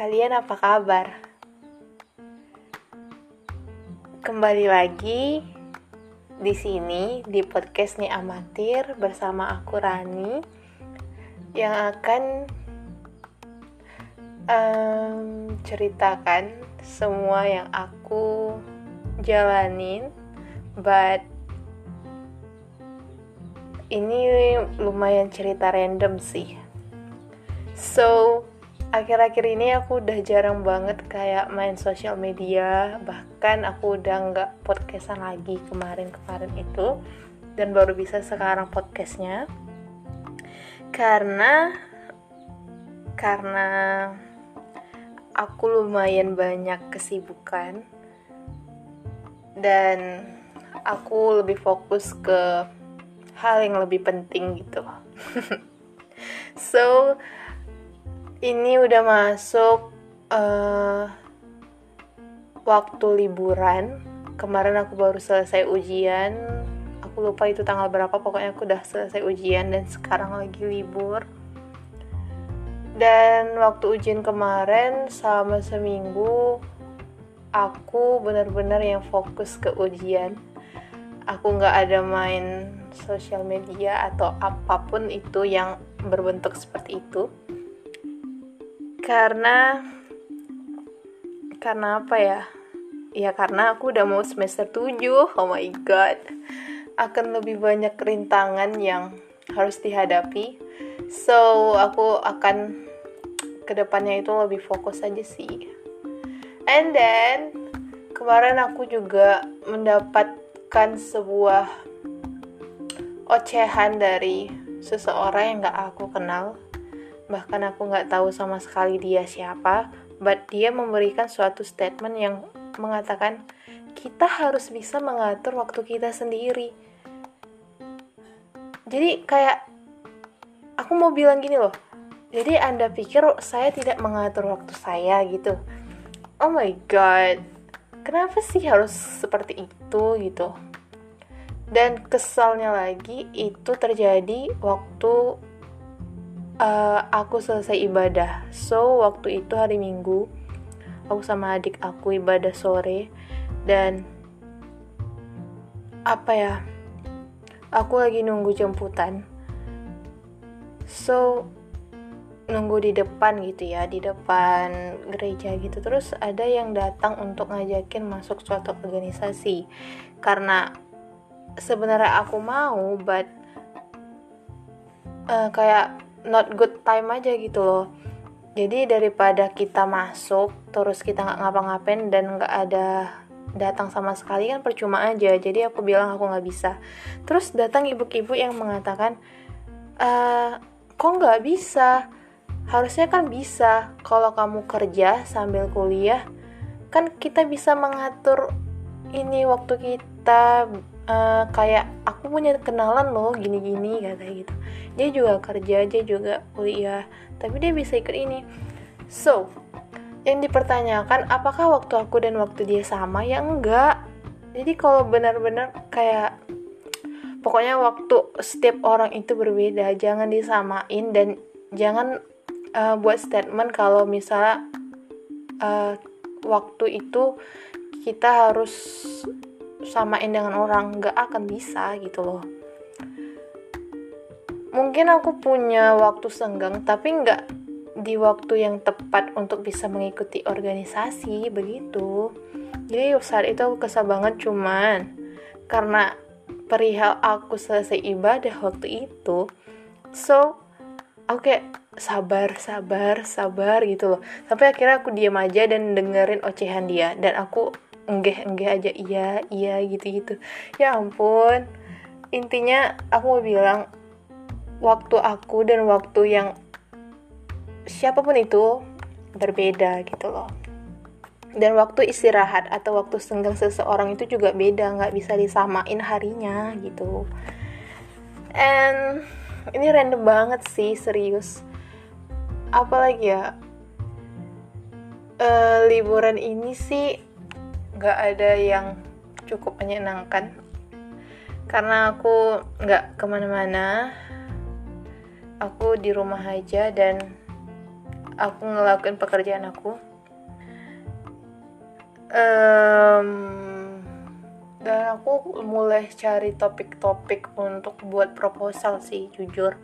Kalian apa kabar? Kembali lagi di sini di podcast nih amatir bersama aku Rani yang akan um, ceritakan semua yang aku jalanin, but ini lumayan cerita random sih. So, akhir-akhir ini aku udah jarang banget kayak main sosial media, bahkan aku udah nggak podcastan lagi kemarin-kemarin itu, dan baru bisa sekarang podcastnya. Karena karena aku lumayan banyak kesibukan dan aku lebih fokus ke hal yang lebih penting gitu. so ini udah masuk uh, waktu liburan. Kemarin aku baru selesai ujian. Aku lupa itu tanggal berapa. Pokoknya aku udah selesai ujian dan sekarang lagi libur. Dan waktu ujian kemarin selama seminggu aku benar-benar yang fokus ke ujian. Aku nggak ada main sosial media atau apa pun itu yang berbentuk seperti itu karena karena apa ya? Ya karena aku udah mau semester 7 oh my god. Akan lebih banyak rintangan yang harus dihadapi. So aku akan ke depannya itu lebih fokus aja sih. And then kemarin aku juga mendapatkan sebuah ocehan dari seseorang yang gak aku kenal bahkan aku gak tahu sama sekali dia siapa but dia memberikan suatu statement yang mengatakan kita harus bisa mengatur waktu kita sendiri. Jadi kayak aku mau bilang gini loh jadi anda pikir saya tidak mengatur waktu saya gitu? Oh my god kenapa sih harus seperti itu gitu? Dan kesalnya lagi itu terjadi waktu uh, aku selesai ibadah. So waktu itu hari minggu aku sama adik aku ibadah sore. Dan apa ya aku lagi nunggu jemputan. So nunggu di depan gitu ya di depan gereja gitu. Terus ada yang datang untuk ngajakin masuk suatu organisasi. Karena sebenarnya aku mau but uh, kayak not good time aja gitu loh. Jadi daripada kita masuk terus kita nggak ngapa-ngapain dan nggak ada datang sama sekali kan percuma aja. Jadi aku bilang aku nggak bisa. Terus datang ibu-ibu yang mengatakan e, kok nggak bisa? Harusnya kan bisa. Kalau kamu kerja sambil kuliah kan kita bisa mengatur ini waktu kita uh, kayak aku punya kenalan loh gini-gini kata gitu. Dia juga kerja dia juga kuliah tapi dia bisa ikut ini. So yang dipertanyakan apakah waktu aku dan waktu dia sama? Ya enggak. Jadi kalau benar-benar kayak pokoknya waktu setiap orang itu berbeda jangan disamain dan jangan uh, buat statement kalau misalnya uh, waktu itu kita harus samain dengan orang nggak akan bisa gitu loh. Mungkin aku punya waktu senggang tapi nggak di waktu yang tepat untuk bisa mengikuti organisasi begitu. Jadi saat itu aku kesal banget cuman karena perihal aku selesai ibadah waktu itu. So oke okay, sabar sabar sabar gitu loh. Sampai akhirnya aku diam aja dan dengerin ocehan dia. Dan aku enggak enggak aja iya iya gitu gitu ya ampun. Intinya aku mau bilang waktu aku dan waktu yang siapa pun itu berbeda gitu loh. Dan waktu istirahat atau waktu senggang seseorang itu juga beda nggak bisa disamain harinya gitu. And ini random banget sih serius. Apalagi ya? Uh, liburan ini sih gak ada yang cukup menyenangkan. Karena aku gak ke mana-mana aku di rumah aja dan aku ngelakuin pekerjaan aku. Um, dan aku mulai cari topik-topik untuk buat proposal sih jujur.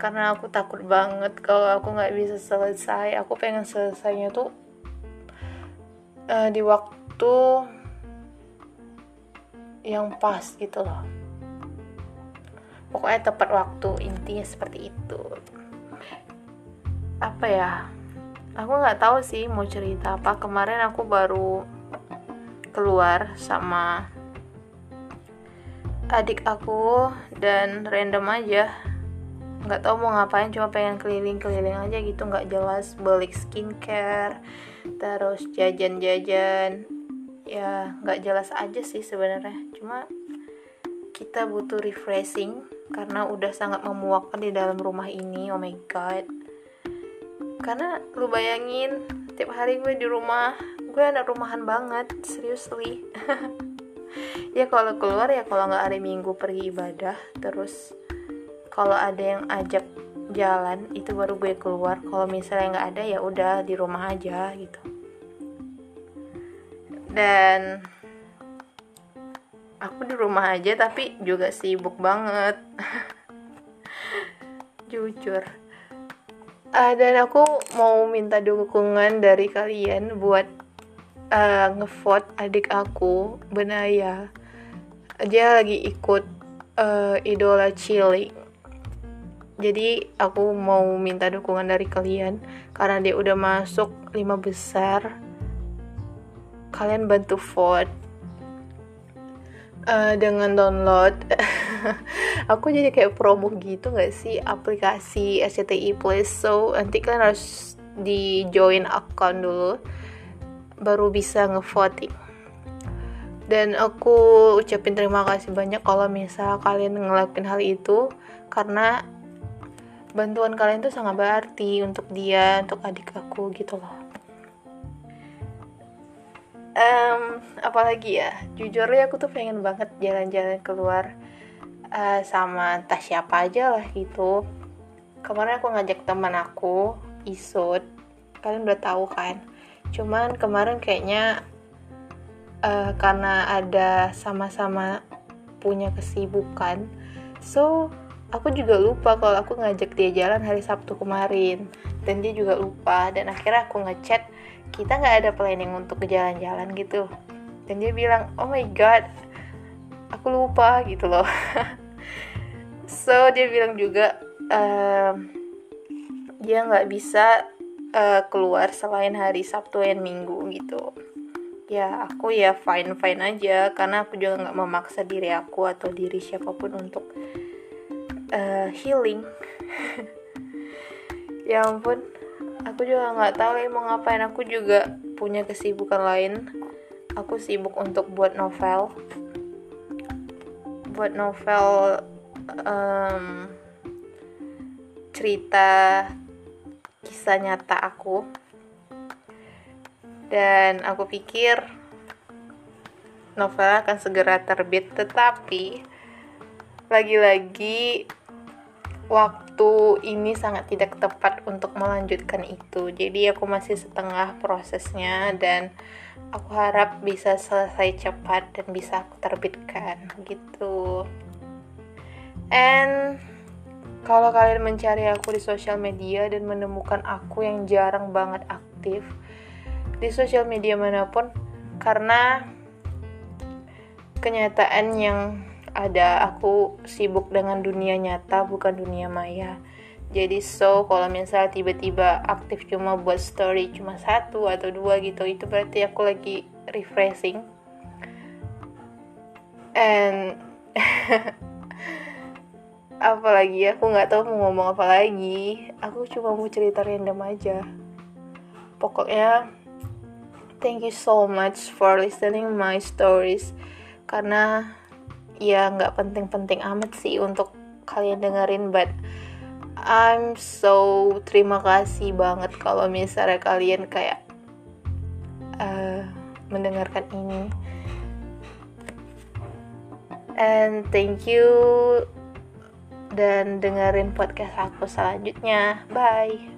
Karena aku takut banget kalau aku nggak bisa selesai. Aku pengen selesainya tuh uh, di waktu yang pas gitu loh. Pokoknya tepat waktu intinya seperti itu. Apa ya? Aku nggak tahu sih mau cerita apa. Kemarin aku baru keluar sama adik aku dan random aja. Nggak tahu mau ngapain cuma pengen keliling-keliling aja gitu. Nggak jelas balik skincare terus jajan-jajan ya nggak jelas aja sih sebenarnya. Cuma kita butuh refreshing karena udah sangat memuakkan di dalam rumah ini. Oh my god. Karena lu bayangin tiap hari gue di rumah gue anak rumahan banget seriously. Ya kalau keluar ya kalau nggak hari minggu pergi ibadah terus kalau ada yang ajak jalan itu baru gue keluar. Kalau misalnya nggak ada ya udah di rumah aja gitu dan aku di rumah aja tapi juga sibuk banget. Jujur. Uh, dan aku mau minta dukungan dari kalian buat uh, ngevote adik aku. Benaya dia lagi ikut uh, idola cilik jadi aku mau minta dukungan dari kalian karena dia udah masuk lima besar kalian bantu vote uh, dengan download. Aku jadi kayak promo gitu gak sih? Aplikasi SCTI Plus. So nanti kalian harus di join account dulu baru bisa ngevoting. Dan aku ucapin terima kasih banyak kalau misal kalian ngelakuin hal itu karena bantuan kalian tuh sangat berarti untuk dia untuk adik aku gitu loh um, apalagi ya jujur ya aku tuh pengen banget jalan-jalan keluar uh, sama entah siapa aja lah gitu. Kemarin aku ngajak teman aku isut. Kalian udah tahu kan? Cuman kemarin kayaknya uh, karena ada sama-sama punya kesibukan so aku juga lupa kalau aku ngajak dia jalan hari Sabtu kemarin. Dan dia juga lupa dan akhirnya aku ngechat kita nggak ada planning untuk jalan-jalan gitu. Dan dia bilang oh my god aku lupa gitu loh. So dia bilang juga um, dia nggak bisa uh, keluar selain hari Sabtu dan Minggu gitu. Ya aku ya fine fine aja karena aku juga nggak memaksa diri aku atau diri siapa pun untuk uh, healing. Ya ampun aku juga nggak tahu ya mau ngapain. Aku juga punya kesibukan lain. Aku sibuk untuk buat novel. Buat novel um, cerita kisah nyata aku. Dan aku pikir novel akan segera terbit tetapi lagi-lagi waktu ini sangat tidak tepat untuk melanjutkan itu. Jadi aku masih setengah prosesnya dan aku harap bisa selesai cepat dan bisa aku terbitkan gitu. And kalau kalian mencari aku di sosial media dan menemukan aku yang jarang banget aktif di sosial media mana pun karena kenyataan yang ada aku sibuk dengan dunia nyata bukan dunia maya. Jadi so kalau misalnya tiba-tiba aktif cuma buat story cuma satu atau dua gitu itu berarti aku lagi refreshing. And apalagi aku nggak tahu mau ngomong apa lagi. Aku cuma mau cerita random aja. Pokoknya thank you so much for listening my stories. Karena ya nggak penting-penting amat sih untuk kalian dengerin but I'm so terima kasih banget kalau misalnya kalian kayak uh, mendengarkan ini. And thank you dan dengerin podcast aku selanjutnya. Bye